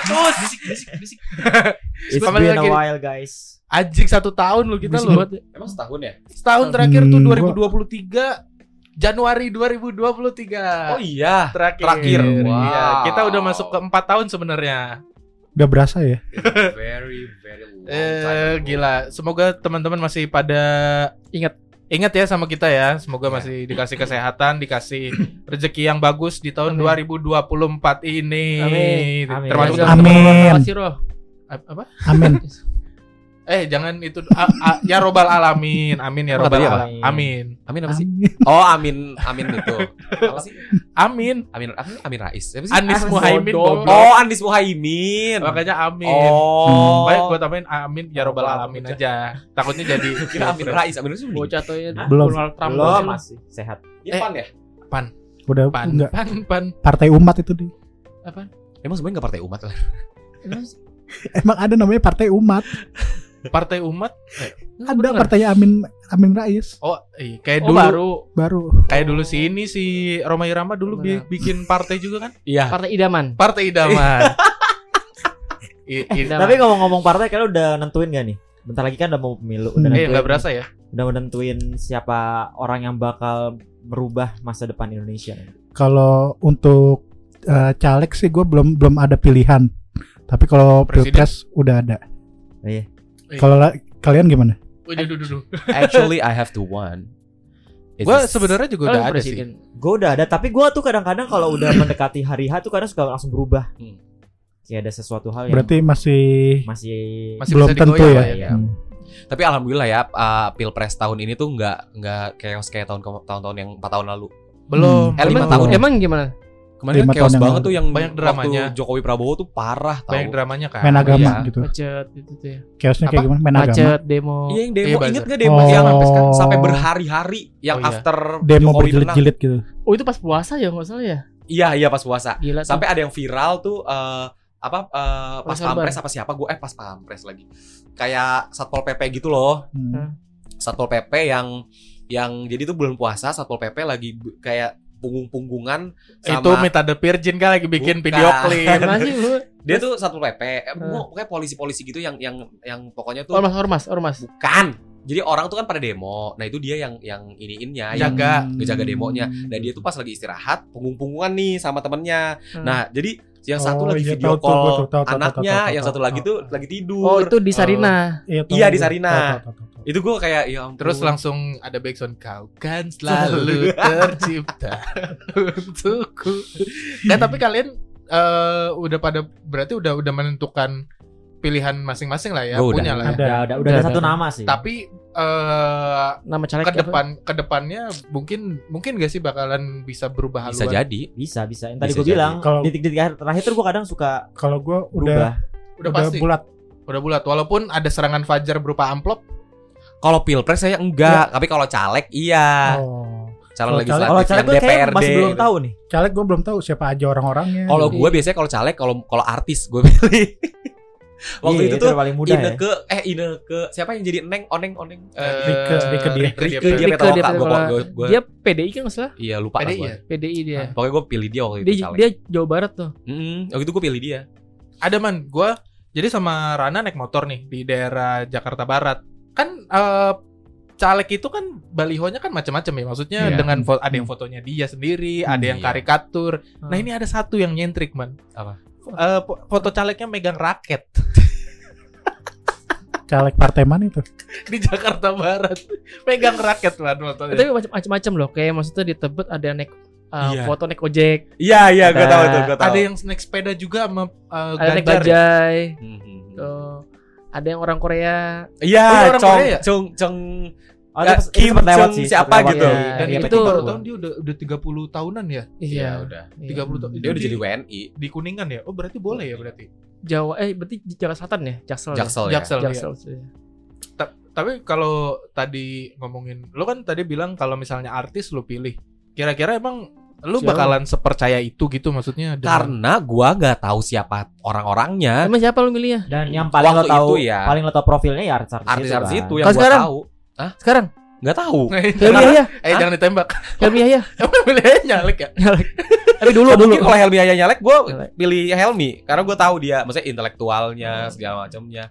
tahun hiatus. Bisik, bisik, bisik. It's Kembali been a lagi. while guys. Anjing satu tahun lu kita lu. ya. Emang setahun ya? Setahun terakhir tuh Hmm, 2023 Januari 2023. Oh iya. terakhir. terakhir. Iya, Wow. kita udah masuk ke empat tahun sebenarnya. Udah berasa ya. Very, very long time Eh, gila. Semoga teman-teman masih pada Ingat. Ingat ya sama kita ya. Semoga Iya. masih dikasih kesehatan, dikasih rezeki yang bagus di tahun Amin. 2024 ini. Amin. Amin. Termasuk Amin. teman-teman. Kasih roh. A- Apa? Amin. Eh, jangan itu A- a- ya robbal alamin. Amin ya Apa apa? alamin. Amin. Amin apa sih? Amin. Oh, Amin, Amin itu. Apa sih? Amin. Amin, Amin, Amin Rais. Siapa sih? Anis Ah, Muhaimin bodoh. Oh, Anis Muhaimin. Makanya amin. Oh. Baik gua tambahin amin ya robbal Oh, alamin aja. Takutnya jadi Kira Amin Rais, Amin Rais. Bocah tuh ya. Belum. Donald Trump Belum masih sehat. Dia pan ya? Udah pan enggak pan pan partai umat itu di. apa? Emang sebenarnya nggak partai umat lah. Emang ada namanya partai umat. Partai umat? Ada bener. partai Amin Amin Rais Oh, iya, kayak Oh dulu baru. baru. kayak dulu si ini si Roma Irama dulu bi- bikin partai juga kan? Iya. Partai idaman. Partai idaman. I- Idaman. Tapi ngomong-ngomong partai kalian udah nentuin gak nih? Bentar lagi kan udah mau pemilu, udah Hmm. eh nentuin, nggak berasa ya? udah menentuin siapa orang yang bakal merubah masa depan Indonesia. Kalau untuk eh, caleg sih gue belum belum ada pilihan. Tapi kalau Presiden? pilpres udah ada. Iya. Eh. Kalau la- kalian gimana? Waduh, duh, duh, duh. Actually, I have to one. Just- sebenarnya juga udah ada sih. Gue udah ada, tapi gue tuh kadang-kadang kalau udah mendekati hari H tuh kadang suka langsung berubah. Hmm. Kayak ada sesuatu hal yang Berarti masih masih Masih belum bisa tentu ya. ya. Hmm. Tapi alhamdulillah ya, uh, pilpres tahun ini tuh nggak nggak chaos kayak tahun tahun-tahun yang 4 tahun lalu. Belum. Eh, lima Emang, tahun. emang gimana? Kemarin kan chaos banget lalu. tuh yang Banyak dramanya. waktu Jokowi Prabowo tuh parah tau. Banyak dramanya kan. Main agama iya. gitu. Macet itu tuh ya. Chaosnya kayak gimana? Main agama. Macet, demo. Iya yang demo, Iya, inget buzzer. gak demo Oh. yang sampai berhari-hari yang Oh, iya. after Demo Jokowi menang. berjilid-jilid gitu. Oh itu pas puasa ya nggak salah ya? Iya iya pas puasa. Gila tuh. Sampai ada yang viral tuh eh, apa eh, pas Sorban. pampres apa siapa gue eh pas pampres lagi. Kayak satpol pp gitu loh. Hmm. Satpol pp yang yang jadi tuh bulan puasa satpol pp lagi kayak punggung-punggungan sama Itu Meta the Virgin kan lagi bikin Bukan. video klip. Dia tuh satpol pp eh, Hmm. mau- pokoknya polisi-polisi gitu yang yang yang pokoknya tuh Ormas, ormas, ormas. bukan jadi orang tuh kan pada demo nah itu dia yang yang iniinnya yang Jaga. ngejaga demonya. Nah dia tuh pas lagi istirahat punggung-punggungan nih sama temennya. Hmm. Nah jadi yang satu Oh, lagi iya, video tahu tuh, call gua tuh, tahu, tahu, anaknya, tahu, tahu, yang tahu, satu tahu, lagi tahu, tuh tahu. lagi tidur. Oh itu di Sarina. Iya, tahu Iya, di gua. Sarina. Tahu, tahu, tahu, tahu. Itu gue kayak ya ampun. Terus langsung ada backsound kau kan selalu tercipta untukku. Nah tapi kalian eh, udah pada berarti udah udah menentukan pilihan masing-masing lah ya Gua udah. punya lah. ya. Ada. udah, udah, udah Udah, ada udah, satu udah. nama sih. Tapi eh Nama caleg ke depan ke depannya mungkin mungkin gak sih bakalan bisa berubah bisa haluan? jadi. bisa bisa. Yang tadi Bisa gue bilang Kalau- akhir- terakhir tuh gue kadang suka Kalau gue udah. Udah udah pasti. bulat. Udah bulat walaupun ada serangan fajar berupa amplop. Kalau pilpres saya enggak, tapi kalau caleg iya. Oh. Calon Kalau legislatif Kalau caleg yang gue kayak DPRD. masih belum gitu. tahu nih. Caleg gue belum tahu siapa aja orang-orangnya. Kalau gue biasanya kalau caleg kalau kalau artis gue pilih. Waktu Iya, itu tuh paling mudah ya. Ineke eh Ineke siapa yang jadi Neng Oneng Oneng Eh, Rike, Rike dia. Rike dia. Rike dia Rike Petaloka dia gue Petaloka. gue Dia PDI kan salah? iya lupa PDI gue. ya? PDI dia. Pokoknya gue pilih dia waktu itu Dia caleg. dia Jawa Barat tuh. Mm, waktu itu gue pilih dia. Ada man, gua jadi sama Rana naik motor nih di daerah Jakarta Barat. Kan eh, caleg itu kan balihonya kan macam-macam ya. Maksudnya Iya. dengan ada yang fotonya dia sendiri, Hmm, ada yang iya. karikatur. Nah, Hmm. ini ada satu yang nyentrik, man. Apa? Eh, po- foto calegnya megang raket caleg partai mana itu? di Jakarta Barat. megang raket, man, fotonya. Tapi macam- macam-macam loh. Kayak maksudnya di Tebet ada yang naik uh, Iya. foto naik ojek, Iya iya gue Ada- tahu itu gue tahu. Ada yang naik sepeda juga sama eh, ada naik Ganjar. ya? bajai. Mhm. Tuh. Ada yang orang Korea. Iya, Oh, ini orang Cong, Korea ya? Cong, Cong. Oh, Ya, itu pas- itu Kim Jong sih, siapa gitu. Ya, Dan di itu itu- baru tahun dia udah udah 30 tahunan ya Iya. udah. Iya. 30 tahun. Dia udah jadi WNI. di Kuningan ya. Oh, berarti boleh ya berarti. Jawa eh berarti Jakarta Selatan ya? Jaksel. ya? Jaksel ya. Jaksel. Jaksel. iya. Ta- tapi kalau tadi ngomongin lu kan tadi bilang kalau misalnya artis lu pilih kira-kira emang lu Siapa? bakalan sepercaya itu gitu maksudnya dengan- Karena gua nggak tahu siapa orang-orangnya. Emang siapa lu milihnya? Dan yang paling lo tahu, itu ya. paling lo tahu profilnya ya artis-artis Artis-artis kan. itu yang gua sekarang? tahu. Sekarang Nggak tahu. Helmi Yahya. eh jangan ditembak Helmi Yahya. emang milihnya nyalek ya Tapi dulu dulu. Mungkin kalau Helmi aja nyalek, gue Nyalek. pilih Helmi karena gue tahu dia, maksudnya intelektualnya Hmm. segala macamnya.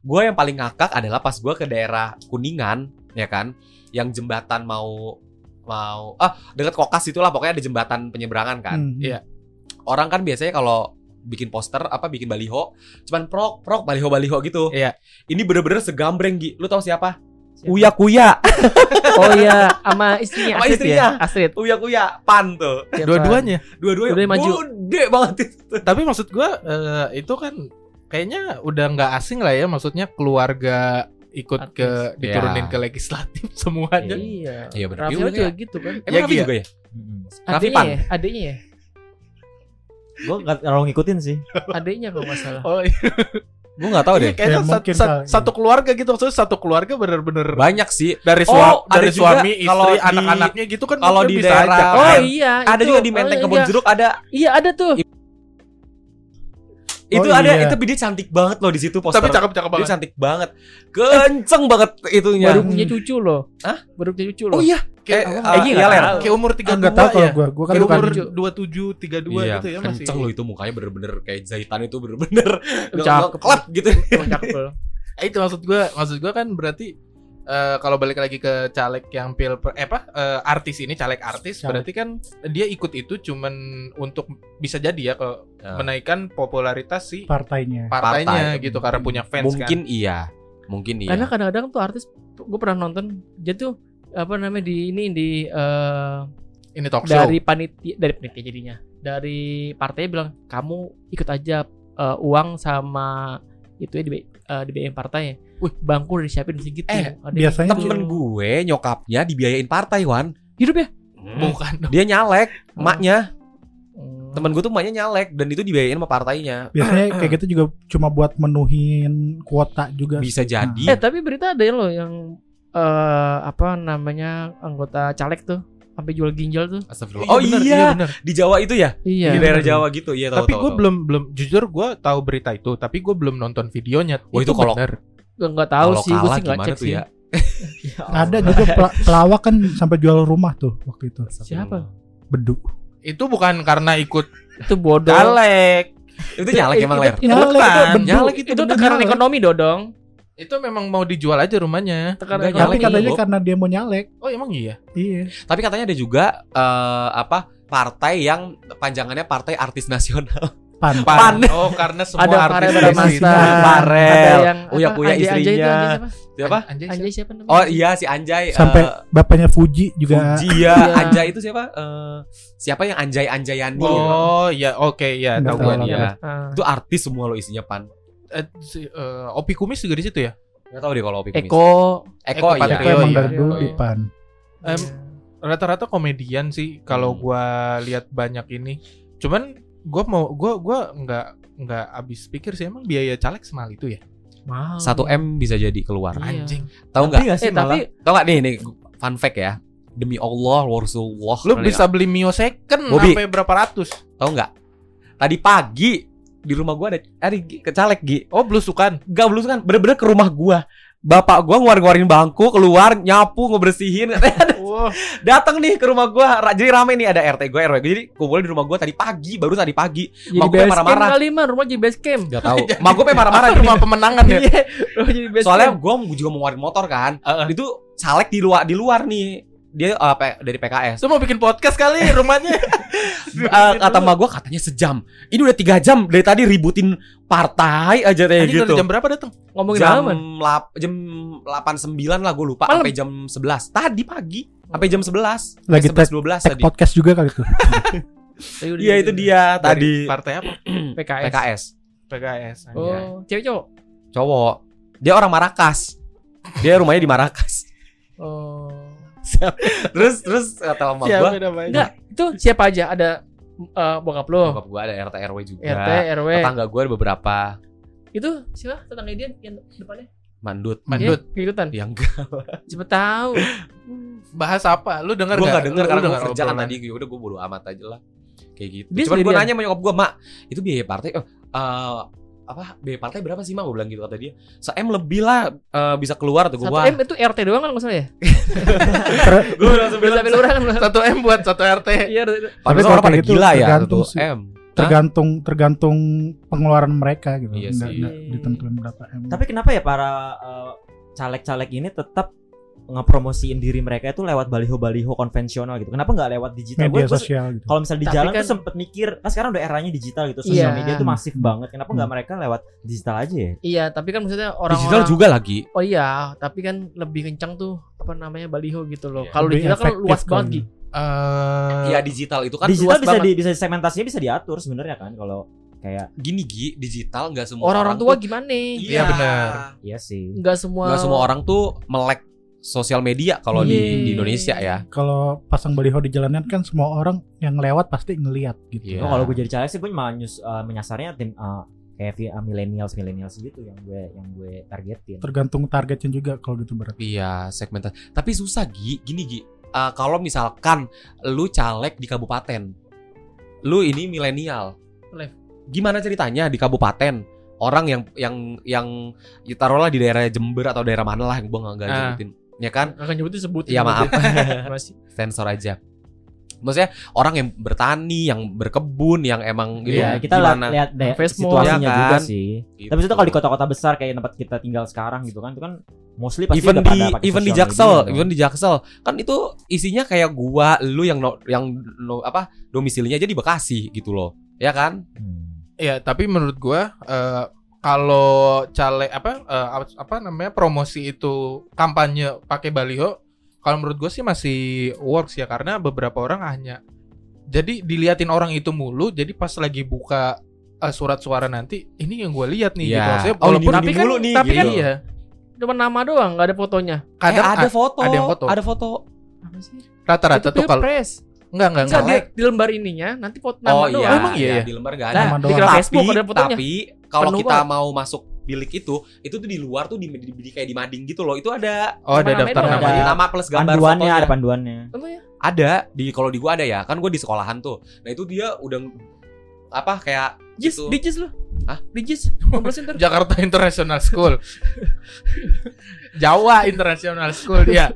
Gue yang paling ngakak adalah pas gue ke daerah Kuningan, ya kan, yang jembatan mau mau ah dekat kokas itulah pokoknya ada jembatan penyeberangan kan. Hmm. Iya. Orang kan biasanya kalau bikin poster apa bikin baliho cuman prok prok baliho baliho gitu. Iya. Ini bener-bener segambreng Gi. Lu tahu siapa? Uya Kuya. Oh iya, sama istrinya Sama Astrid istrinya. ya. Astrid. Uya Kuya pan tuh. Dua-duanya. Dua-duanya Dua-duanya maju. gede banget itu. Tapi maksud gua eh, itu kan kayaknya udah nggak asing lah ya maksudnya keluarga ikut Artis. ke diturunin Ya. ke legislatif semuanya. Iya. Iya, bener. Raffi Iya, juga iya. gitu kan. Emang Iya, Raffi Gi, juga ya? Raffi Pan. ya, adiknya ya, Gue gak terlalu ngikutin sih. adiknya kalau nggak salah. Oh iya, Gue gak tahu deh. kayaknya Ya, sat- sat- kali. satu keluarga gitu maksudnya satu keluarga bener-bener Banyak sih. dari Oh, suami ada dari juga suami kalau istri anak-anaknya gitu kan kalau di bisa daerah- aja. Oh iya, Ada itu. juga di Menteng Oh, Kebon iya. Jeruk ada. Iya ada tuh. Itu Oh, ada, iya. itu dia cantik banget loh di situ poster. Tapi cakep-cakep Dia banget. cantik banget. Kenceng banget itunya. Baru punya cucu loh. Hah? Baru punya cucu loh. Oh iya. Kayak, Eh, iya, iya, tahu. kayak umur 32 Enggak tahu kalau ya. gua, gua kan Kayak bukan umur cucu. 27 32 Iya, gitu ya masih. kenceng loh itu mukanya bener-bener kayak Zaitan itu bener-bener Cakep. klep gitu. Cakep loh. Eh, itu maksud gua, maksud gua kan berarti eh, kalau balik lagi ke caleg yang pil eh, apa eh, artis ini caleg artis Caleg. berarti kan dia ikut itu cuman untuk bisa jadi ya kalau Ya. menaikkan popularitas si partainya. partainya Partai. gitu karena punya fans Mungkin iya. Mungkin iya. Karena kadang-kadang tuh artis gue pernah nonton dia tuh apa namanya di ini di eh, kan. Ini talk show. dari panitia dari panitia jadinya dari partainya bilang kamu ikut aja eh, uang sama itu ya di eh, dibiayain partainya. Wih, bangku udah disiapin segitu. Eh, Ada biasanya temen gue nyokapnya dibiayain partai Wan. hidup ya. Bukan dong. Dia nyalek, emaknya. Hmm. Temen gue tuh emaknya nyalek dan itu dibiayain sama partainya. Biasanya kayak gitu juga cuma buat menuhin kuota juga. Bisa sih. jadi. Eh tapi berita ada loh yang eh apa namanya anggota caleg tuh sampai jual ginjal tuh. Astagfirullah. Iya, Oh bener, iya, bener. di Jawa itu ya? Iya. di daerah bener. Jawa gitu. Iya tahu tapi gue belum belum jujur gue tahu berita itu tapi gue belum nonton videonya Oh, itu kalau- bener. Gue nggak tahu sih, gue sih nggak gimana cek tuh sih. ya? Ada juga pela- pelawak kan sampai jual rumah tuh waktu itu. Siapa? Bedu. itu bukan karena ikut Itu bodoh. caleg Itu nyalek emang ler. Itu, Nyalek, bukan. itu. Nyalek itu itu tekanan ekonomi dodong. Itu memang mau dijual aja rumahnya Enggak, Tapi nyalek katanya karena dia mau nyalek. oh emang iya Iya. Tapi katanya ada juga eh, apa partai yang panjangannya Partai Artis Nasional. Pan. Pan. oh karena semua Ada artis Bramasta. situ. Farel. Ada yang Uya Kuya Anjay- Anjay itu, istrinya. Anjay siapa? Siapa? Anjay, Anjay siapa namanya? Oh iya si Anjay. Sampai eh, bapaknya Fuji juga. Fuji ya. Iya. Anjay itu siapa? Eh, siapa yang Anjay Anjayani? oh ya oke ya Nggak tahu gue dia Iya. Ah. Itu artis semua lo isinya pan. Eh, si, eh, Opi Kumis juga di situ ya Gak tau deh kalau Opi Kumis. Eko. Eko, Eko iya. Itu emang iya. dari dulu di iya. Pan. Em, rata-rata komedian sih kalau Hmm. gua lihat banyak ini cuman gua mau gua gua nggak nggak habis pikir sih emang biaya caleg semahal itu ya Mahal. 1 M bisa jadi keluar. Iya. anjing Tahu nggak? Eh tapi Tahu nggak nih nih fun fact ya. Demi Allah, Rasulullah. lu bisa beli Mio second Bobi. sampai berapa ratus tahu nggak? Tadi pagi di rumah gua ada ada Gi, ke caleg Gi. oh belusukan Gak belusukan, bener-bener ke rumah gua. Bapak gua ngeluarin bangku, keluar, nyapu, ngebersihin. wah Datang nih ke rumah gua. Jadi rame nih ada RT gua, RW gua. Jadi kumpulin di rumah gua tadi pagi, baru tadi pagi. jadi Mak gue marah-marah. kali mah rumah jadi base camp. Gak tahu. Mak gua pengen marah-marah rumah pemenangan ya Iya, rumah jadi base Soalnya camp. gua juga mau ngeluarin motor kan. Heeh. Itu caleg di luar di luar nih. Dia P- dari PKS. Lu mau bikin podcast kali rumahnya Eh, kata mak gua katanya sejam. Ini udah tiga jam dari tadi ributin partai aja kayak gitu. dari jam berapa datang ngomongin jam apa? lap, jam 8 9 lah gue lupa Malam. sampai jam 11. Tadi pagi sampai jam 11. Lagi Sampai 11 12 Tag tadi. podcast juga kali itu. Iya itu dia Dari tadi partai apa PKS. PKS. PKS. Oh, cewek cowok. Cowok. Dia orang Marakas. Dia rumahnya di Marakas. Oh. terus terus kata mama Siapa gua, namanya Enggak, itu siapa aja? Ada eh, bokap lo, bokap gua ada RT RW juga. RT, RW. Tetangga gua ada beberapa Itu siapa? Tetangga dia yang depannya? mandut. Mandut Iya, ikutan. Ya enggak. Cepet tahu. bahas apa lu dengar Gua enggak denger Lu karena gua dengar kerja kan tadi. Ya udah gua bodo amat aja lah. Kayak gitu. Dia Cuman gua sendirian? nanya sama nyokap gua, "Mak, itu biaya partai eh eh, apa B partai berapa sih mah gue bilang gitu kata dia se M lebih lah eh, bisa keluar tuh gue Satu M itu RT doang kan maksudnya ya? gue langsung lurah kan? Satu M buat satu RT. Iya. Kalau orang pada gitu gila ya tergantung satu. M tergantung tergantung pengeluaran mereka gitu Iya nggak, sih. nggak ditentuin berapa m Tapi kenapa ya para eh, caleg-caleg ini tetap ngepromosiin diri mereka itu lewat baliho-baliho konvensional gitu. Kenapa nggak lewat digital? media Gua- gua- sosial gitu kalau misalnya di Tapi jalan kan- tuh sempet mikir, kan sekarang udah eranya digital gitu, sosial Iya. media tuh masif banget. Kenapa nggak Hmm. mereka lewat digital aja ya? Iya, tapi kan maksudnya orang digital juga lagi Oh iya, tapi kan lebih kencang tuh apa namanya baliho gitu loh. Iya. Kalau digital kan luas kan. banget gitu. Eh, Iya digital itu kan digital luas bisa banget. di, bisa segmentasinya bisa diatur sebenarnya kan kalau kayak gini Gi digital nggak semua Orang-orang tua tuh- gimana? Iya, benar. iya sih. Enggak semua nggak semua orang tuh melek sosial media kalau di, Iya. di Indonesia ya kalau pasang baliho di jalanan kan semua orang yang lewat pasti ngelihat gitu Iya. Oh, kalau gue jadi caleg sih gue malah nyus, eh, menyasarnya tim eh, kayak vi- eh, millennials millennials gitu yang gue yang gue targetin. tergantung targetnya juga kalau gitu berarti Iya segmentasi. Tapi susah Gi, gini Gi. Eh, kalau misalkan lu caleg di kabupaten, lu ini milenial. Live. Gimana ceritanya di kabupaten? Orang yang yang yang ya taruhlah di daerah Jember atau daerah mana lah yang gua nggak nggak Ah. Ya kan? akan nyebutin sebutin. Iya, maaf. Masih. Sensor aja. Maksudnya orang yang bertani, yang berkebun, yang emang gitu. Iya, kita lihat gimana? lihat deh Facebook, situasinya ya juga kan? sih. Gitu. Tapi itu kalau di kota-kota besar kayak tempat kita tinggal sekarang gitu kan, itu kan mostly pasti even di pada pakai even di Jaksel, media even di Jaksel kan itu isinya kayak gua, lu yang no- yang no- apa domisilinya aja di Bekasi gitu loh. Ya kan? Hmm. Iya, tapi menurut gua eh, kalau caleg apa eh, apa- namanya promosi itu kampanye pakai baliho, kalau menurut gua sih masih works ya karena beberapa orang hanya jadi diliatin orang itu mulu, jadi pas lagi buka eh, surat suara nanti ini yang gua lihat nih Iya. gitu. Maksudnya Oh, ini walaupun nih tapi kan mulu nih, tapi kan gitu. iya. Cuma nama doang, nggak ada fotonya. kadang Eh, ada foto, ada yang foto. ada foto. Apa sih? rata-rata tuh kalau. Enggak enggak Enggak enggak. di, di lembar ininya nanti foto nama Oh doang. iya, Emang iya ya? di lembar gak ada. Nah, Nama di tapi, Facebook ada fotonya. tapi kalau Penuh kita banget. mau masuk bilik itu, itu tuh di luar tuh di, di, di- kayak di mading gitu loh. Itu ada Oh, ada daftar doang. namanya. nama plus gambar Panduannya fotonya. ada panduannya. Emang ya? Ada di kalau di gua ada ya. Kan gua di sekolahan tuh. Nah, itu dia udah apa kayak Jis, Gitu. di Jis lu. Hah? Di Jis. Jakarta International School. Jawa International School ya.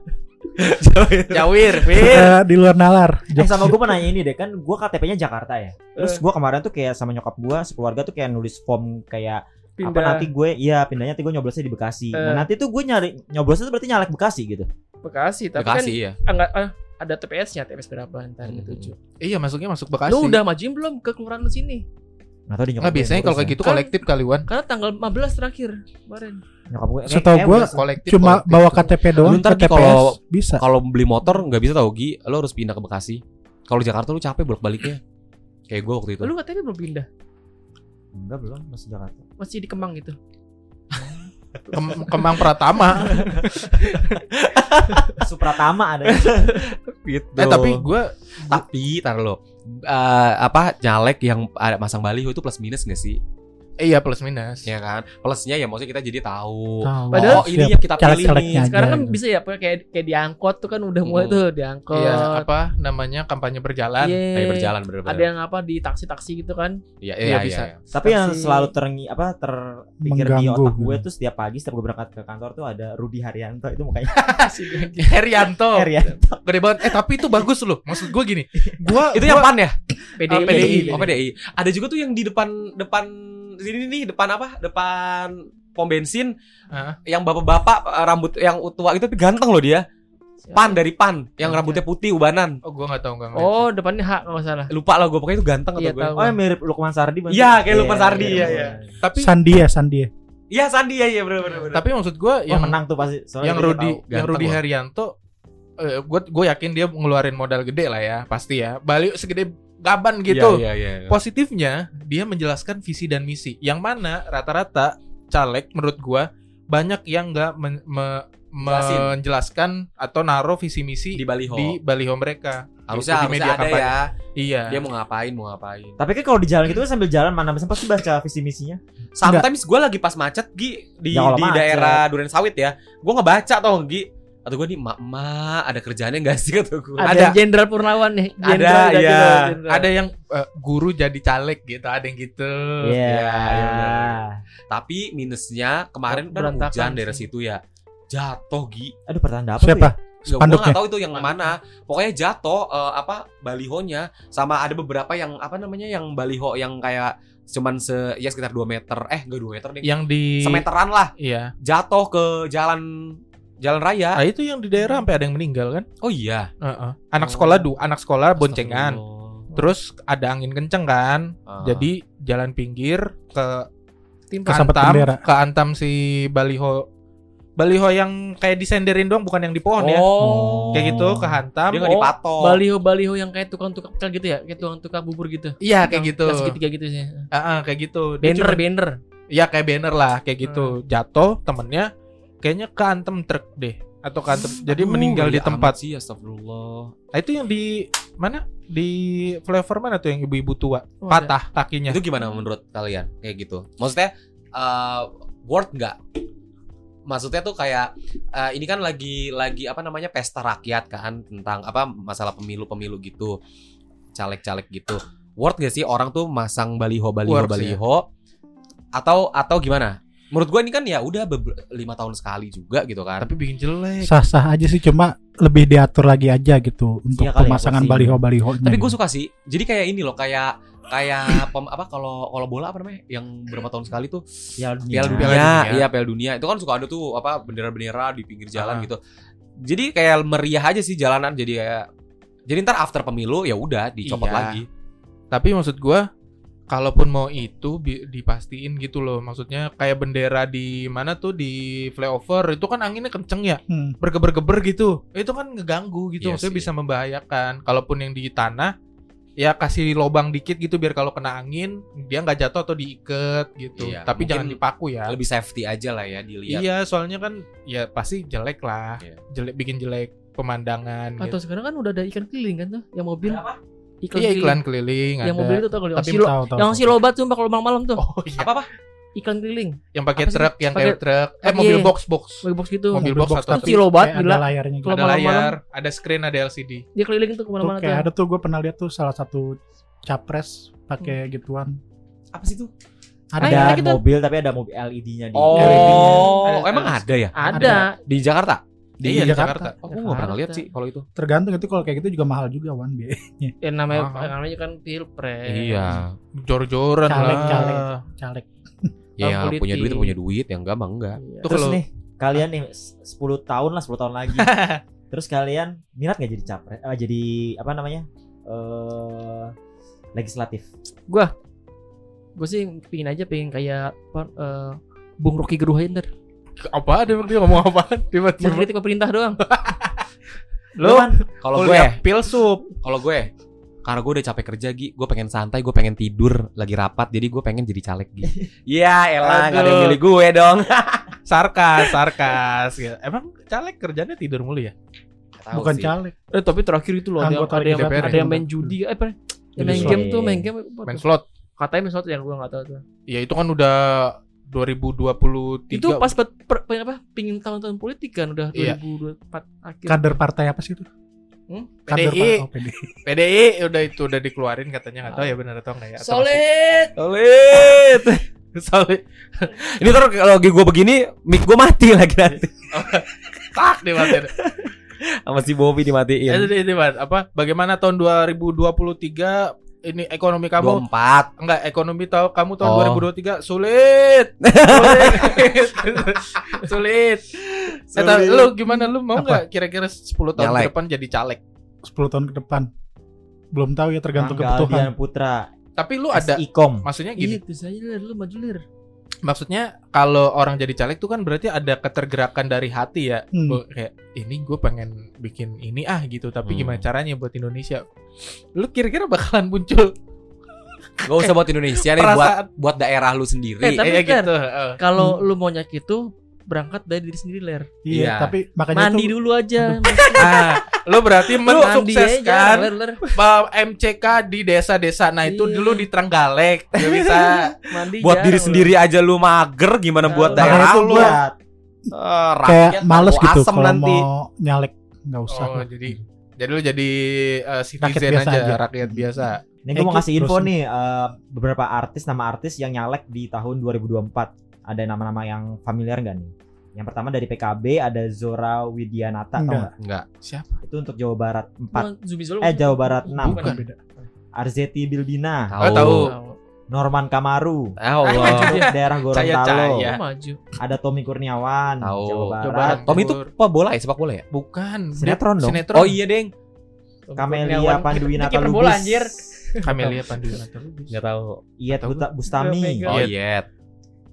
Jawir, Fir. Eh, di luar nalar Eh sama gue pernah nanya ini deh kan gue KTP-nya Jakarta ya. Terus Eh. gue kemarin tuh kayak sama nyokap gue sekeluarga tuh kayak nulis form kayak apa Pindah nanti gue iya pindahnya nanti gue nyoblosnya di Bekasi. Nah Eh. nanti tuh gue nyari nyoblosnya tuh berarti nyalek Bekasi gitu. Bekasi, tapi Bekasi kan ya. enggak ada TPS-nya, TPS berapa ntar Hmm. gitu. Iya, masuknya masuk Bekasi. Lu udah majuin belum ke kelurahan lu sini? Nah tau di nyokap Nggak gue biasanya kalau kayak gitu kolektif kali Wan. Karena tanggal 15 terakhir kemarin. ya. Nyokap gue. Setahu kayak gue udah- Kolektif. cuma kolektif bawa tuh. KTP doang Lu ntar kalau- bisa Kalau beli motor nggak bisa tau Gi, lo harus pindah ke Bekasi. Kalau Jakarta lu capek bolak-baliknya. Kayak gua waktu itu. Lu katanya belum pindah, Enggak belum masih Jakarta. masih di Kemang gitu. Kem- Kemang Pratama. Supratama ada. gitu. eh tapi gua tapi tar lo eh, apa nyalek yang ada masang baliho itu plus minus gak sih? Eh, iya plus minus. Ya kan? Plusnya ya maksudnya kita jadi tahu. Tahu. Padahal oh, ini yang kita pilih nih. aja. Sekarang kan gitu. bisa ya kayak kayak diangkot tuh kan udah mulai Hmm. tuh diangkot. Iya, apa namanya kampanye berjalan. Iya. Ayo berjalan bener-bener. Ada yang apa di taksi-taksi gitu kan. Iya, Iya, iya, bisa. iya. Tapi yang selalu terengi apa terpikir di otak gue tuh setiap pagi setiap gue berangkat ke kantor tuh ada Rudi Haryanto itu mukanya Herianto. Haryanto. Gede banget. Eh tapi itu bagus loh. Maksud gua gini. Gua Itu yang pan ya? PDI. Ah, PDI. Oh, PDI. Ada juga tuh yang di depan depan sini nih, depan apa? Depan pom bensin Hah? yang bapak-bapak eh, rambut yang tua itu tapi ganteng loh dia. Pan dari pan yang rambutnya putih ubanan. Oh, gua enggak tahu enggak. Oh, depannya H kalau nggak salah. Lupa lah gue pokoknya itu ganteng Iya, atau gue. tahu. Oh yang mirip Lukman Sardi Iya, kayak Lukman Sardi, iya, iya. Tapi Sandi ya Sandi ya Iya Sandi ya, iya bener bener. bener. tapi maksud gua Yang yang menang tuh pasti. Soalnya yang Rudi tahu. yang Rudi. Herianto eh gue gue yakin dia ngeluarin modal gede lah ya pasti ya balik segede gaban gitu Iya, iya, iya. positifnya dia menjelaskan visi dan misi yang mana rata-rata caleg menurut gua banyak yang nggak men- me- Jelasin. menjelaskan atau naruh visi misi di baliho. di baliho mereka harusnya Gitu, di harusnya ada kampanye. ya. iya Dia mau ngapain, mau ngapain. Tapi kan kalau di jalan gitu kan sambil jalan mana bisa pasti baca visi misinya. Sometimes gue lagi pas macet Gi di Ya, di macet. daerah Duren Sawit ya. Gue ngebaca tau Gi. Atau gue nih emak-emak ada kerjaannya enggak sih kata gue Ada Ada. Jenderal Purnawan nih. Ada, Jenderal udah iya. Ada yang eh, guru jadi caleg gitu, ada yang gitu. Iya. iya, benar. tapi minusnya kemarin kan hujan sih. situ ya jatuh gi Aduh pertanda apa tuh Siapa? ya? Nggak, gua Spanduknya? nggak tahu itu yang mana pokoknya jatuh eh, apa balihonya sama ada beberapa yang apa namanya yang baliho yang kayak cuman se ya sekitar 2 meter eh enggak 2 meter deh Yang di semeteran lah Iya. jatuh ke jalan jalan raya Ah itu yang di daerah sampai ada yang meninggal kan? oh iya Heeh. Anak Oh. sekolah du, anak sekolah boncengan. Terus ada angin kenceng kan. Ah. Jadi jalan pinggir ke Timpa. Kesambet keantam, bendera. keantam si baliho baliho yang kayak disenderin doang bukan yang di pohon ya. oh Kayak gitu kehantam. dia nggak Oh, dipatok Baliho-baliho yang kayak tukang-tukang pecel gitu ya, kayak tukang-tukang bubur gitu. Iya kayak gitu. Segitiga gitu sih. Heeh, kayak gitu. Dia Banner, cuma- banner. Iya kayak banner lah kayak gitu. Jatuh temennya kayaknya keantem truk deh atau keantem jadi Aduh, meninggal di tempat. sih astagfirullah. Nah, itu yang di mana? Di flavor mana tuh yang ibu-ibu tua? Oh, ada. patah kakinya. itu gimana menurut kalian? Kayak gitu. Maksudnya eh worth nggak? Maksudnya tuh kayak eh, ini kan lagi lagi apa namanya pesta rakyat kan tentang apa masalah pemilu pemilu gitu. Caleg-caleg gitu. Worth gak sih orang tuh masang baliho baliho Worth, baliho? Atau atau gimana menurut gue ini kan ya udah lima tahun sekali juga gitu kan Tapi bikin jelek. Sah-sah aja sih cuma lebih diatur lagi aja gitu untuk Iya ya, pemasangan posisi. baliho-balihonya. tapi gue suka sih jadi kayak ini loh kayak kayak pem, apa kalau kalau bola apa namanya yang berapa tahun sekali tuh Piala dunia. Piala Dunia, Dunia. iya Piala Dunia itu kan suka ada tuh apa bendera-bendera di pinggir jalan Ah. gitu. Jadi kayak meriah aja sih jalanan jadi kayak jadi ntar after pemilu ya udah dicopot Iya. lagi. Tapi maksud gua kalaupun mau itu dipastiin gitu loh. Maksudnya kayak bendera di mana tuh di flyover itu kan anginnya kenceng ya. Hmm. Bergeber-geber gitu. Itu kan ngeganggu gitu. Iya Maksudnya sih. bisa membahayakan. Kalaupun yang di tanah ya kasih lobang dikit gitu biar kalau kena angin dia nggak jatuh atau diikat gitu. Iya, Tapi jangan dipaku ya. Lebih safety aja lah ya dilihat. Iya, soalnya kan ya pasti jelek lah. Iya. Jelek bikin jelek pemandangan Atau gitu. sekarang kan udah ada iklan keliling kan tuh, yang mobil. Iklan Iya keliling. iklan keliling Yang ada. mobil itu tau Tapi silo, tahu tahu. yang tahu. silobat sumpah kalau malam-malam tuh. Oh iya. Apa apa? Iklan keliling. Yang pakai truk, yang kayak truk. Eh Iya. mobil box box. Mobil box gitu. Mobil box atau tapi silobat, kayak gila. ada layarnya gitu. Ada malam-malam. layar, ada screen, ada LCD. Dia keliling tuh Tuh, ke mana-mana tuh. kayak ada tuh gue pernah lihat tuh salah satu capres pakai gituan. Apa sih itu? Ada Nah, mobil tapi ada mobil LED-nya di Oh, LED-nya. emang ada ya Ada. di Jakarta? Di Iya, Jakarta. Oh, gue gak pernah lihat Jakarta. sih kalau itu. Tergantung itu kalau kayak gitu juga mahal juga wan biayanya. Ya namanya Mahal. namanya kan pilpres. Iya. Jor-joran Caleg, lah. caleg. Caleg. Ya yang politik. punya duit punya duit, yang enggak mah enggak. Iya. Terus kalau- nih kalian nih s- 10 tahun lah 10 tahun lagi. Terus kalian minat nggak jadi capres? eh, jadi apa namanya? eh legislatif. Gue sih pingin aja pengen kayak apa, eh, Bung Rocky Gerung ntar. Apa dia dia ngomong apa? Tiba-tiba. Mengkritik pemerintah doang. Lo Kalau gue, kuliah pilsup. kalau gue karena gue udah capek kerja Gi Gue pengen santai, gue pengen tidur Lagi rapat, jadi gue pengen jadi caleg Gi Iya elah, gak ada yang Aduh. milih gue dong Sarkas, sarkas. gitu. Emang caleg kerjanya tidur mulu ya? Tahu Bukan sih. caleg. Eh tapi terakhir itu loh ada yang, Anggota ada yang, ada yang main judi eh apa? Yang main game tuh main game apa Main slot. Katanya main slot yang gue nggak tahu tuh. Ya itu kan udah 2023. Itu pas per, per- per- apa? Pingin tahun-tahun politik kan udah Iya. 2024 akhir. Kader partai apa sih itu? Hmm? Kader PDI. oh, PDI. PDI udah itu udah dikeluarin katanya nggak tahu ya benar atau enggak ya. Atau Solid. Solid masih- Solid. Ini ntar kalau lagi gue begini, mic gue mati lagi nanti Tak dimatiin. Sama si Bobby Ya, dimatiin itu, itu, Mas. apa bagaimana tahun 2023 ini ekonomi kamu 24 enggak ekonomi tahu kamu tahun Oh. 2023 sulit. Sulit. sulit. Eh, tapi lu gimana lu mau Apa? nggak kira-kira 10 tahun Nyalek. ke depan jadi caleg? 10 tahun ke depan. Belum tahu ya tergantung Mangga kebutuhan. Aldian Putra. Tapi lu ada SIKOM. maksudnya Iya, gini, itu saja lir, lu maju lir. Maksudnya kalau orang jadi caleg tuh kan berarti ada ketergerakan dari hati ya. Hmm. Gua kayak ini gue pengen bikin ini ah gitu, tapi Hmm. gimana caranya buat Indonesia? Lu kira-kira bakalan muncul Gak usah buat Indonesia nih buat perasaan buat daerah lu sendiri. Eh, tapi eh, Fer, gitu. Kalau Hmm. lu mau nyak itu berangkat dari diri sendiri ler. Iya, Iya. tapi makanya Mandi tuh dulu aja. Ah, lu berarti mensukseskan MCK di desa-desa. Nah, itu Iya. dulu di Trenggalek. Gak bisa. Mandi buat jarang, diri Ler. sendiri aja lu mager gimana buat Makanya daerah lu? gua- Buat Eh, kayak males gitu kalau nanti. mau nyalek nggak usah. Oh, jadi jadi lu jadi eh, citizen Rakyat biasa aja, aja. rakyat biasa. Ini gue mau Eki, ngasih info nih eh, beberapa artis nama artis yang nyalek di tahun 2024. Ada nama-nama yang familiar nggak nih? Yang pertama dari PKB ada Zora Widianata tau Enggak. nggak? Enggak. Siapa? Itu untuk Jawa Barat 4. Zumi Zola Eh Jawa Barat 6. Bukan. Beda. Arzeti Bilbina, Tahu. Oh, tahu. Norman Kamaru, Ah, Allah. daerah Gorontalo. Caya-caya. maju. Ada Tommy Kurniawan, Tahu. Jawa Barat. Jawa Barat. Tom itu apa bola ya sepak bola ya? Bukan. Sinetron dong. Sinetron. Oh iya, Deng. Kamelia Panduwinata bola Lubis. anjir. Kamelia Panduwinata Lubis. Enggak tahu. Iyet. Buta Bustami. Oh Iya.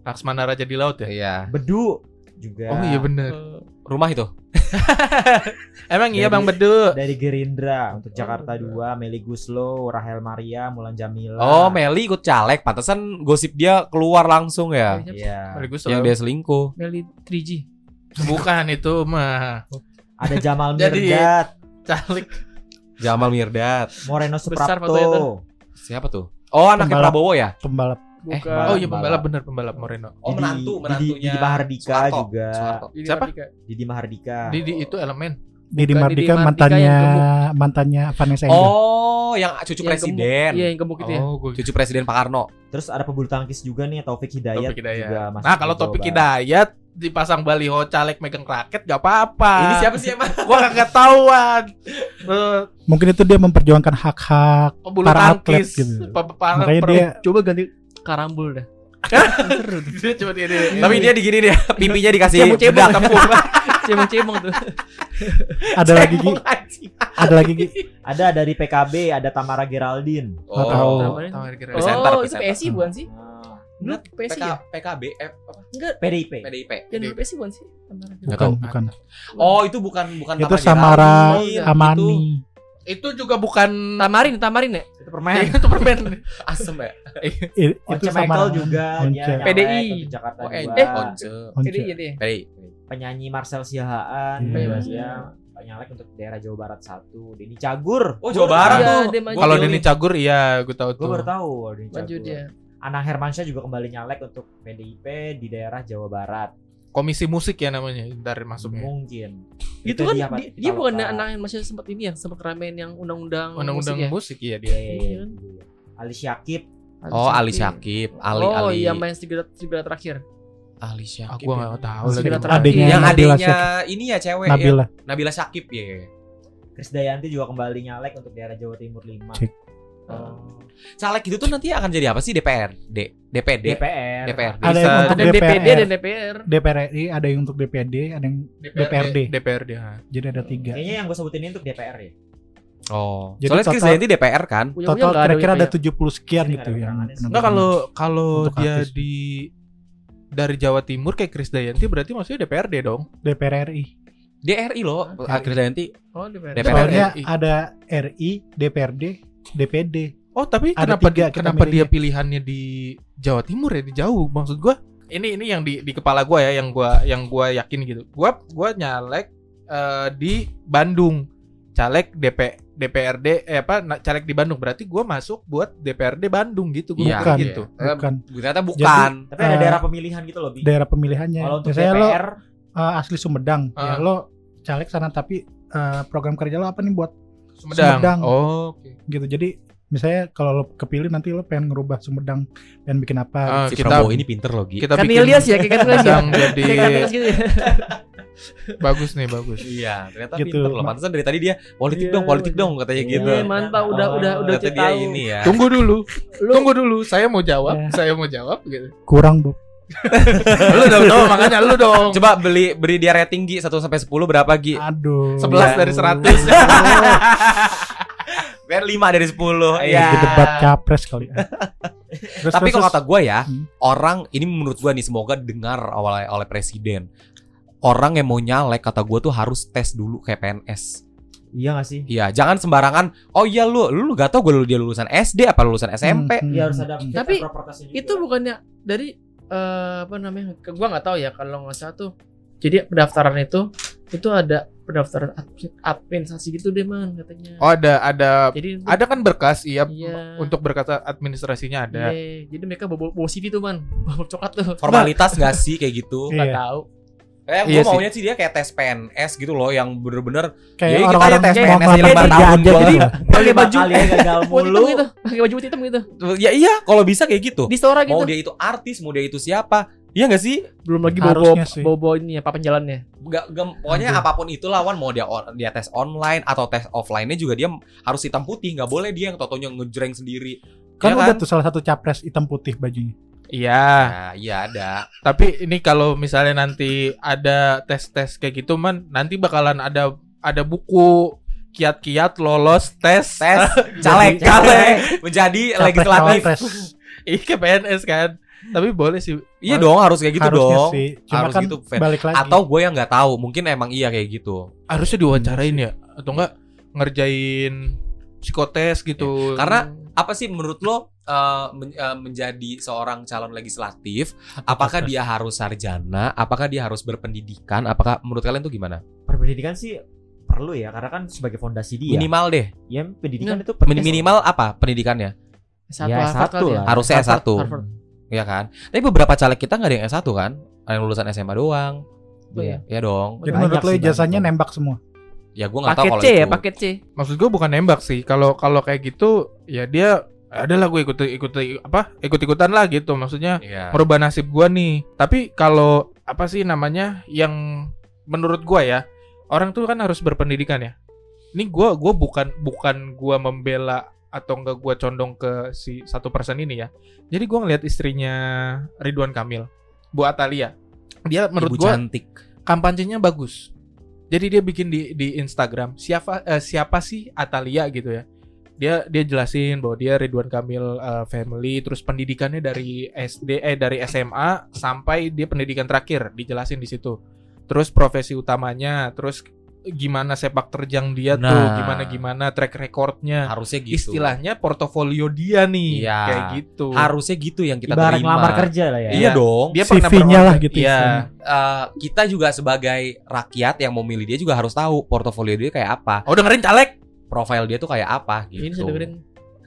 Iya. Laksmana Raja di Laut ya? Iya. Bedu juga. Oh iya bener. Eh, Rumah itu. Emang iya Jadi- Bang Bedu. Dari Gerindra untuk Jakarta bener. 2, Meli Guslo, Rahel Maria, Mulan Jamila. Oh, Meli ikut caleg. Pantesan gosip dia keluar langsung ya. Iya. Sekaligus Yang dia selingkuh. Meli 3G. Bukan itu mah Ada Jamal Jadi- Mirdad, caleg. Jamal Mirdad. Moreno Suprapto. Siapa tuh? Oh, anaknya. Prabowo ya? Pembalap Bukan. Pembalap. Oh iya pembalap bener pembalap Moreno. Oh, Didi- menantu, menantunya. Didi Mahardika Soeharto. juga. Didi Siapa? Didi Mahardika. Didi itu elemen. Didi Mardika Mardika mantannya mantannya Vanessa Angel. Oh, yang cucu Yang presiden. gemuk. Iya, yang gemuk itu ya. Oh, gue Cucu presiden Pak Karno. Terus ada pebulu tangkis juga nih Taufik Hidayat, Taufik Hidayat. juga Nah, kalau topik Barat. Hidayat dipasang baliho caleg megang raket gak apa-apa. Ini siapa sih emang? Gua gak ketahuan. Eh, Mungkin itu dia memperjuangkan hak-hak Para atlet gitu. Pa- pa- para- Makanya per- dia Coba ganti karambul dah. Seru tuh. dia cuma dia, dia. Tapi dia digini dia, pipinya dikasih bedak tepung. Cemong-cemong tuh. ada lagi Gi. Ada lagi Gi. Ada dari PKB, ada Tamara Geraldine. Nggak tahu. Namanya- Tamar kira- Presenter, Oh, itu. PSI bukan sih? Dulu PSI PK, ya? PKB eh, apa? Enggak, PDIP. PDIP. yang dulu PSI bukan sih? Tamara. Bukan, bukan. Oh, itu bukan bukan Itu Tamara Samara Geraldine. Amani. Itu juga bukan Tamarin, tamarin ya? Itu permen. itu permen. Itu asem ya. Once itu Michael Samara juga Once. dia PDI. Jakarta Oh, eh, dua. eh, Once. Once. Jadi ya deh. PDI. penyanyi Marcel Siahaan Iya. juga dia nyalek untuk daerah Jawa Barat satu Denny Cagur Oh, Jawa Barat Iya, tuh. Kalau. Denny Cagur iya gue tahu gue tuh. baru tahu Denny Maju Cagur dia. Anang Hermansyah juga kembali nyalek untuk PDIP di daerah Jawa Barat Komisi musik ya namanya. Ntar masuknya. mungkin Itu kan dia, dia, dia bukan anak yang masih sempat ini ya, sempat ramein yang undang-undang Undang-undang musik musik ya Iya, dia. iya, iya. Iya. Ali Syakib ya. Oh, Ali Syakib, Ali oh, Ali. iya main segala segala terakhir. Ali Syakib. Aku ya. gak tahu Segera lagi. terakhir. Adanya Yang adiknya ini ya cewek Nabila. ya. Nabila Syakib ya. Krisdayanti juga kembali nyalek untuk daerah Jawa Timur 5 Cik. Oh. Caleg itu tuh nanti akan jadi apa sih DPR? D DPD. DPR DPRD. Ada yang untuk Ada DPD DPR. dan DPR. DPR RI, ada yang untuk DPD, ada yang DPRD. DPRD. jadi ada tiga. kayaknya yang gue sebutin ini untuk DPR ya Oh. Jadi Soalnya total- Krisdayanti DPR kan? Punya Total kira-kira ada ya. 70 sekian gitu sih. Enggak kalau kalau dia artis. di dari Jawa Timur kayak Chris Dayanti berarti maksudnya DPRD dong. DPR RI. DRI loh, Ah, Krisdayanti. Oh, DPR. DPR. Soalnya RI. ada RI, DPRD, DPD. Oh tapi Ada kenapa tiga kita kenapa dia pilihannya di Jawa Timur ya di jauh maksud gua ini ini yang di di kepala gua ya yang gua yang gua yakin gitu. Gua gua nyalek eh, di Bandung. Caleg DP DPRD eh apa caleg di Bandung berarti gua masuk buat DPRD Bandung gitu gua mikir Bukan. gitu. Eh, Bukan. Ternyata bukan. tapi ada Eh, daerah pemilihan gitu loh Bi. Daerah pemilihannya. kalau untuk Misalnya lo DPR uh, asli Sumedang, Ah. ya lo caleg sana tapi uh, program kerja lo apa nih buat Sumedang. Sumedang. Oh, oke. gitu. Jadi misalnya kalau lo kepilih nanti lo pengen ngerubah Sumedang, pengen bikin apa? Ah, Si kita Prabowo ini pinter loh, Gi. kita Kan bikin Ilyas ya, kayak kan Ilyas ya. Jadi kan gitu ya. bagus nih bagus. Iya, ternyata Gitu. pinter loh. Pantesan dari tadi dia politik Iya, dong, politik bener. dong katanya Iya, gitu. Iya, mantap udah Oh, udah udah dia tahu. ini ya. Tunggu dulu. Lu Tunggu dulu, saya mau jawab, Ya. saya mau jawab gitu. Kurang, Bu. Lu dong, dong, makanya lu dong. Coba beli beri dia rating Gi 1 sampai 10 berapa Gi? Aduh. 11 dari 100. Biar 5 dari 10. Iya. Di debat capres kali ya. Terus, Tapi kalau kata gue ya, Hmm. orang ini menurut gue nih semoga dengar oleh oleh presiden. Orang yang mau nyalek kata gue tuh harus tes dulu kayak PNS. iya gak sih Iya, jangan sembarangan. Oh iya lu, lu gak tau gue dia lulusan SD apa lulusan SMP. Hmm, Iya hmm, harus ada hmm. fit Tapi and proper test-nya juga. itu bukannya dari eh, apa namanya? Ke gua nggak tahu ya kalau nggak salah tuh. Jadi pendaftaran itu itu ada pendaftaran ad- administrasi gitu deh man katanya. Oh, ada ada Jadi itu- ada kan berkas, iya. Iya. Untuk berkas administrasinya ada. Iya, jadi mereka bawa, bawa CV tuh man, bawa coklat tuh. Formalitas gak sih kayak gitu? Nggak Iya. tahu. Kayak gue Iya sih. maunya sih dia kayak tes PNS gitu loh yang bener-bener Kayak Jadi kita orang-orang tes PNS lima kerja tahun, aja gua- gitu. pakai baju kali ya gagal putih hitam mulu. gitu pakai baju putih hitam gitu ya iya kalau bisa kayak gitu. di gitu Mau dia itu artis, mau dia itu siapa? Iya gak sih? belum lagi bobo bobo ini ya papan jalannya Gak, gak- pokoknya Aduh. apa pun itu lawan mau dia on- dia tes online atau tes offline-nya juga dia harus hitam putih, nggak boleh dia yang totonya ngejreng sendiri. Kan Ya udah tuh salah satu capres hitam putih bajunya. Iya. Nah, iya ada. Tapi ini kalau misalnya nanti ada tes-tes kayak gitu man, nanti bakalan ada ada buku kiat-kiat lolos tes Tes caleg, caleg menjadi Capres legislatif. ke PNS kan. Tapi boleh sih. Iya dong, harus kayak gitu Harusnya dong. sih. Cuma Harus kan gitu, balik lagi. Atau gue yang nggak tahu, mungkin emang iya kayak gitu. Harusnya diwawancarain ya atau enggak ngerjain psikotes gitu. Karena apa sih menurut lo eh, men- eh, menjadi seorang calon legislatif? Apakah dia harus sarjana? Apakah dia harus berpendidikan? Apakah menurut kalian tuh gimana? Berpendidikan sih perlu ya karena kan sebagai fondasi dia. Minimal deh. Ya pendidikan itu Min- minimal apa pendidikannya? S1 Ya, Harvard S1 kali ya. lah. Harusnya Harvard, S1. Harvard. Ya kan? Tapi beberapa caleg kita nggak ada yang S1 kan? Ada yang lulusan SMA doang. Iya. Ya dong. Jadi Banyak menurut lo banyak. nembak semua. Ya gue nggak tahu paket kalau C ya itu. paket C maksud gue bukan nembak sih. Kalau kalau kayak gitu ya dia adalah gue ikut ikut apa ikut-ikutan lah gitu maksudnya Iya. merubah nasib gua nih. Tapi kalau apa sih namanya yang menurut gua ya orang tuh kan harus berpendidikan ya. Ini gua gua bukan bukan gua membela atau enggak gua condong ke si satu persen ini ya. Jadi gua ngelihat istrinya Ridwan Kamil, Bu Atalia. Dia menurut gua cantik. kampanyenya bagus. Jadi dia bikin di di Instagram siapa eh, siapa sih Atalia gitu ya. Dia dia jelasin bahwa dia Ridwan Kamil eh, family terus pendidikannya dari SD eh dari SMA sampai dia pendidikan terakhir dijelasin di situ. Terus profesi utamanya, terus gimana sepak terjang dia tuh, Nah. gimana gimana track recordnya. Harusnya gitu. Istilahnya portofolio dia nih Iya. kayak gitu. Harusnya gitu yang kita ibarat terima. ngelamar kerja lah ya. Iya Iya. dong. Dia pernah CV-nya lah gitu Iya. Eh, kita juga sebagai rakyat yang mau milih dia juga harus tahu portofolio dia kayak apa, Oh dengerin caleg. Profil dia tuh kayak apa gitu. ini saya dengerin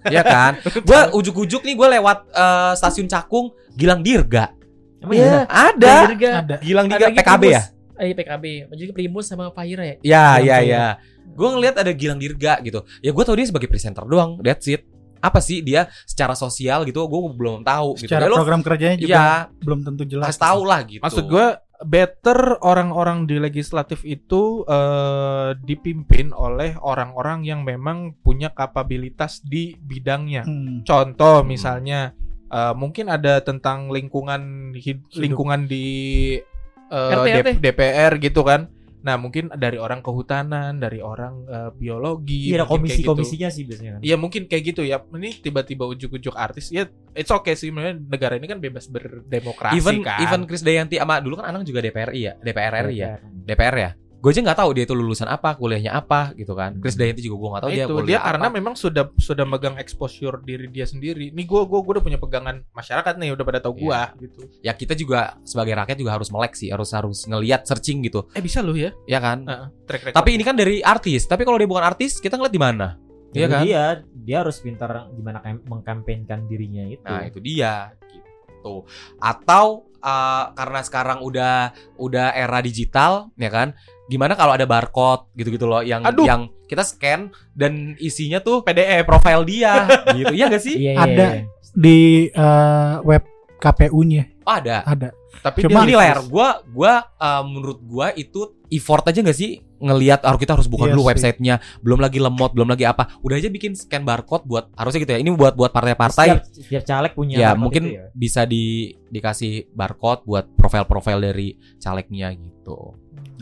Iya kan? Gua ujuk-ujuk nih gue lewat eh, stasiun Cakung, Gilang Dirga. Emang iya. Ada. Dirga Ada. Gilang Ada Dirga lagi PKB ya? eh PKB jadi Primus sama Fahira ya Ya, Gilang ya, Dirga. ya. Gue ngeliat ada Gilang Dirga gitu. Ya gue tau dia sebagai presenter doang. That's it. Apa sih dia secara sosial gitu? Gue belum tahu gitu. Secara Ya, lo- program kerjanya juga Iya, belum tentu jelas. kasih tahu lah gitu. Maksud gue better orang-orang di legislatif itu eh, dipimpin oleh orang-orang yang memang punya kapabilitas di bidangnya. Hmm. Contoh Hmm. misalnya eh, mungkin ada tentang lingkungan hid- lingkungan di eh, RT, D- RT. DPR gitu kan. Nah, mungkin dari orang kehutanan, dari orang eh, biologi, Iya ada gitu. komisi-komisinya sih biasanya kan. Iya mungkin kayak gitu ya. Ini tiba-tiba ujuk-ujuk artis. Ya, it's okay sih. Sebenarnya negara ini kan bebas berdemokrasi even kan. even Chris Dayanti sama dulu kan Anang juga DPRI ya, DPR RI ya. DPR ya. Gue aja nggak tahu dia itu lulusan apa, kuliahnya apa gitu kan. Chris Dayanti juga gue nggak tahu Nah, dia itu dia apa. karena memang sudah sudah megang exposure diri dia sendiri. Nih gua gua udah punya pegangan masyarakat nih udah pada tahu gua gitu. ya kita juga sebagai rakyat juga harus melek sih, harus harus ngelihat searching gitu, Eh bisa loh ya. ya kan. Heeh, track record. Tapi ini kan dari artis. Tapi kalau dia bukan artis, kita ngeliat di mana? Iya Jadi kan? Dia dia harus pintar gimana kam- mengkampanyekan dirinya itu. Nah itu dia gitu. Atau uh, karena sekarang udah udah era digital, ya kan? Gimana kalau ada barcode gitu-gitu loh yang Aduh. yang kita scan dan isinya tuh PDF profile dia gitu. Iya gak sih? Iya, iya, Ada. iya. Di eh, web KPU-nya Oh, ada. ada. tapi Cuma- Ini layar gua gua uh, menurut gua itu effort aja gak sih ngelihat harus kita harus buka Iya dulu sih. websitenya belum lagi lemot belum lagi apa udah aja bikin scan barcode buat harusnya gitu ya ini buat buat partai-partai Setiap, setiap caleg punya ya mungkin ya. bisa di dikasih barcode buat profil-profil dari calegnya gitu.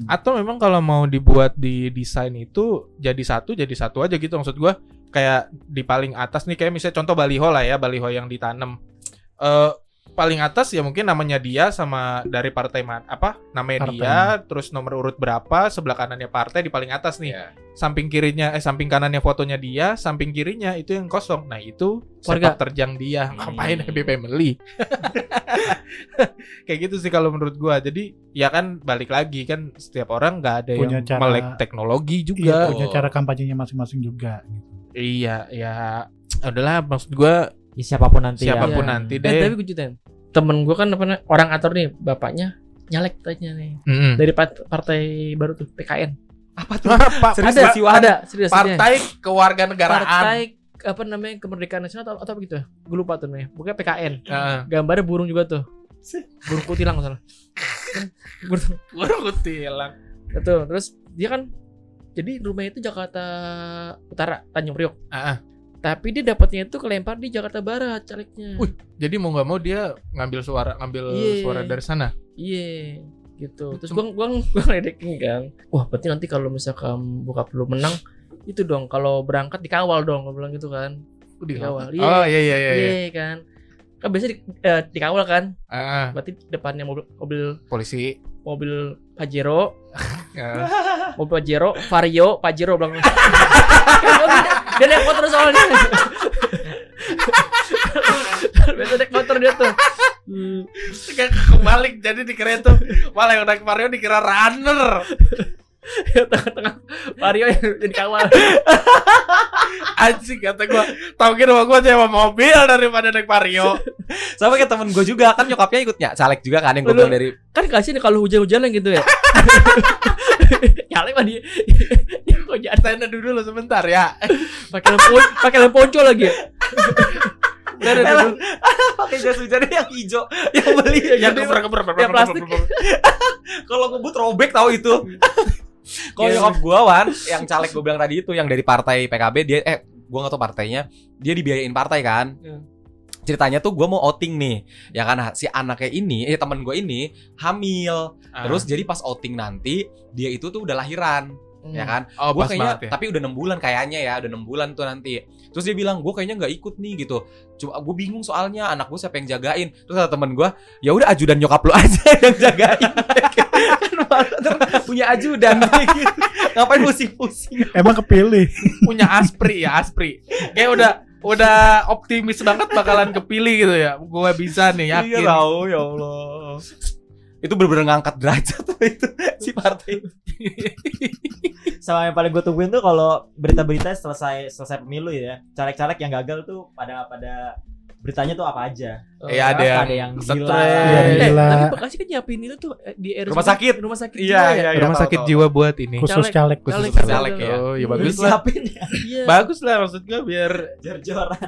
Atau memang kalau mau dibuat di desain itu jadi satu jadi satu aja gitu maksud gua. Kayak di paling atas nih kayak misalnya contoh baliho lah ya baliho yang ditanam. Eh paling atas ya mungkin namanya dia sama dari partai man apa namanya Partai. dia terus nomor urut berapa sebelah kanannya partai di paling atas nih Iya. samping kirinya eh samping kanannya fotonya dia samping kirinya itu yang kosong nah itu Warga. sepak terjang dia Hmm. ngapain happy family kayak gitu sih kalau menurut gua jadi ya kan balik lagi kan setiap orang nggak ada Punya yang cara- melek teknologi Iya, juga punya cara kampanyenya masing-masing juga. gitu. iya ya udahlah maksud gua Ya, siapa pun nanti siapa pun Iya. nanti Eh, deh tapi gue ceritain. Temen gue kan apa orang ator nih, bapaknya nyalek tanya nih Mm-mm. dari part- partai baru tuh PKN. Apa tuh? Pak, Serius, ada, Mbak? ada, serius. partai kewarganegaraan. partai apa namanya kemerdekaan nasional atau, atau apa gitu ya? Gue lupa tuh namanya. Pokoknya PKN. Heeh. Gambarnya burung juga tuh. Burung kutilang nggak salah. burung Burung kutilang. itu. Terus dia kan jadi rumahnya itu Jakarta Utara, Tanjung Priok. Ah, ah. Tapi dia dapatnya itu kelempar di Jakarta Barat calegnya. Wih. Jadi mau nggak mau dia ngambil suara ngambil Iya. suara dari sana. Iya gitu. Terus gua gua gua ngeledekin kan. Wah, berarti nanti kalau misalkan bokap lu menang itu dong kalau berangkat dikawal dong gua bilang gitu kan. Dikawal. Iya. Oh iya iya iya. Iya iya. kan. Kan biasanya di, eh, dikawal kan. Ah, ah. Berarti depannya mobil mobil polisi. Mobil Pajero, Ah. mobil Pajero, Vario, Pajero bilang. dia, naik motor soalnya. Biasa naik motor dia tuh. Kayak kebalik jadi dikira itu malah yang naik Mario dikira runner. Tengah-tengah Vario yang jadi kawal. Anjing kata gua, tau gitu mah gua sewa mobil daripada naik Mario. Sama kayak temen gue juga kan nyokapnya ikutnya caleg juga kan yang gue bilang dari kan kasihan kalau hujan-hujanan gitu ya. Nyalek mah dia. Hujan Tanda dulu sebentar ya. pakai lampu pakai lampu ponco lagi. ya. Pakai jas hujan yang hijau yang beli Yang keber keber yang plastik. kalau ngebut robek tahu itu kalau Iya. nyokap gua wan yang caleg gue bilang tadi itu yang dari partai PKB dia eh gua nggak tahu partainya dia dibiayain partai kan Iya. ceritanya tuh gua mau outing nih ya kan si anaknya ini eh temen gue ini hamil Ah. terus jadi pas outing nanti dia itu tuh udah lahiran ya kan oh gue kayaknya ya. tapi udah enam bulan kayaknya ya udah enam bulan tuh nanti terus dia bilang gue kayaknya nggak ikut nih gitu cuma gue bingung soalnya anak gue siapa yang jagain terus kata temen gue ya udah ajudan nyokap lu aja yang jagain punya ajudan gitu ngapain pusing-pusing Emang kepilih. punya aspri ya aspri. Kayak udah udah optimis banget bakalan kepilih gitu ya. Gua bisa nih iya yakin. tahu ya Allah itu bener-bener ngangkat derajat tuh itu si partai Sama yang paling gue tungguin tuh kalau berita-berita selesai selesai pemilu ya. Caleg-caleg yang gagal tuh pada pada beritanya tuh apa aja. Iya ada yang, Ada yang gila. Iya, Eh, Gila. tapi Bekasi kan nyiapin itu tuh eh, di RSUD Rumah sakit. rumah sakit Iya, jiwa ya? iya, Rumah sakit jiwa buat ini. Khusus Caleg. caleg. Khusus Caleg. caleg. ya. Oh, ya bagus lah. ya. Iya. Bagus lah maksud gua biar Jor-joran.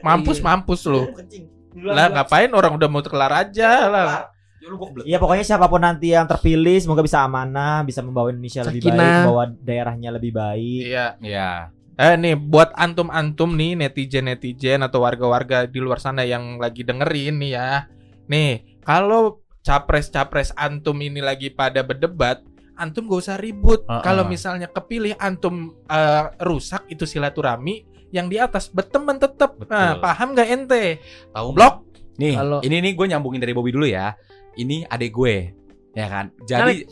mampus Iya. mampus lu. Kencing. Lah ngapain orang udah mau kelar aja lah. Ya lu. Iya pokoknya siapa pun nanti yang terpilih semoga bisa amanah, bisa membawa Indonesia lebih baik, membawa daerahnya lebih baik. Iya. Iya. Eh nih buat antum-antum nih netizen-netizen atau warga-warga di luar sana yang lagi dengerin nih ya. Nih, kalau capres-capres antum ini lagi pada berdebat, antum gak usah ribut. Uh-uh. Kalau misalnya kepilih antum eh, rusak itu silaturahmi, yang di atas berteman tetap. Nah, paham gak ente? Tahu Blok. Nih, Kalau- ini nih gue nyambungin dari Bobby dulu ya. Ini adek gue, ya kan. Jadi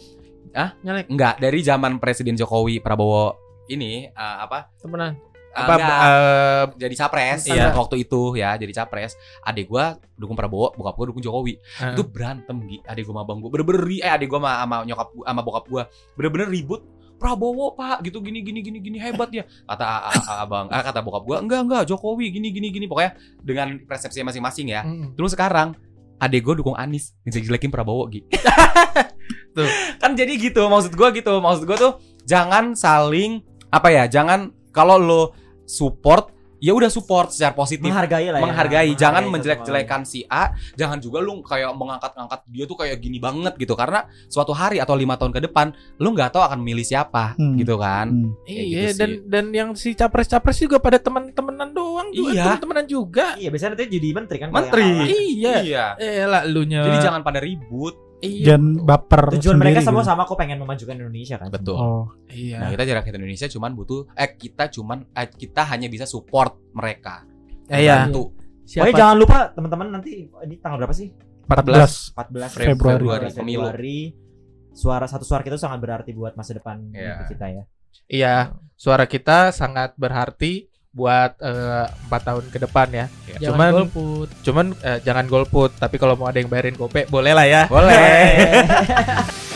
Nyalek enggak dari zaman Presiden Jokowi Prabowo ini eh, apa? temenan. eh, Apa enggak, eh, jadi capres Iya. waktu itu ya jadi capres. Adek gue dukung Prabowo bokap gue dukung Jokowi. Eh, itu berantem gitu adek gue sama abang gue bener-bener eh adek gue sama, sama nyokap gua- sama bokap gue bener-bener ribut. Prabowo pak gitu gini gini gini gini hebat ya kata a- a- a- abang ah, kata bokap gue enggak enggak Jokowi gini gini gini. Pokoknya dengan persepsi masing-masing ya. Mm, Terus sekarang adek gue dukung Anis Ngejelekin Prabowo gitu Tuh. Kan jadi gitu Maksud gue gitu Maksud gue tuh Jangan saling Apa ya Jangan Kalau lo support ya udah support secara positif Menghargai lah ya. menghargai Menghargai jangan menjelek-jelekan si A jangan juga lu kayak mengangkat-angkat dia tuh kayak gini banget gitu karena suatu hari atau lima tahun ke depan lu nggak tahu akan milih siapa Hmm. gitu kan Hmm. Iya gitu dan sih. dan yang si capres-capres juga pada teman-temenan doang juga Iya. teman-temenan juga. Iya, biasanya nanti jadi menteri kan. menteri. Iya. iya Eh lah elunya. jadi jangan pada ribut Iya. Jangan baper Tujuan mereka sendiri semua gitu. sama kok pengen memajukan Indonesia kan. betul Oh, Iya. Nah, kita jarak Indonesia cuman butuh eh kita cuman eh, kita hanya bisa support mereka. Eh, iya. Bantu. Pokoknya Siapa? jangan lupa teman-teman nanti ini tanggal berapa sih? 14 14 Februari. Februari, pemilu. Februari. Suara satu suara kita sangat berarti buat masa depan Iya. kita ya. Iya, suara kita sangat berarti buat eh, empat tahun ke depan ya. Jangan Cuman- golput. Cuman eh, jangan golput, tapi kalau mau ada yang bayarin gope boleh lah ya. Boleh.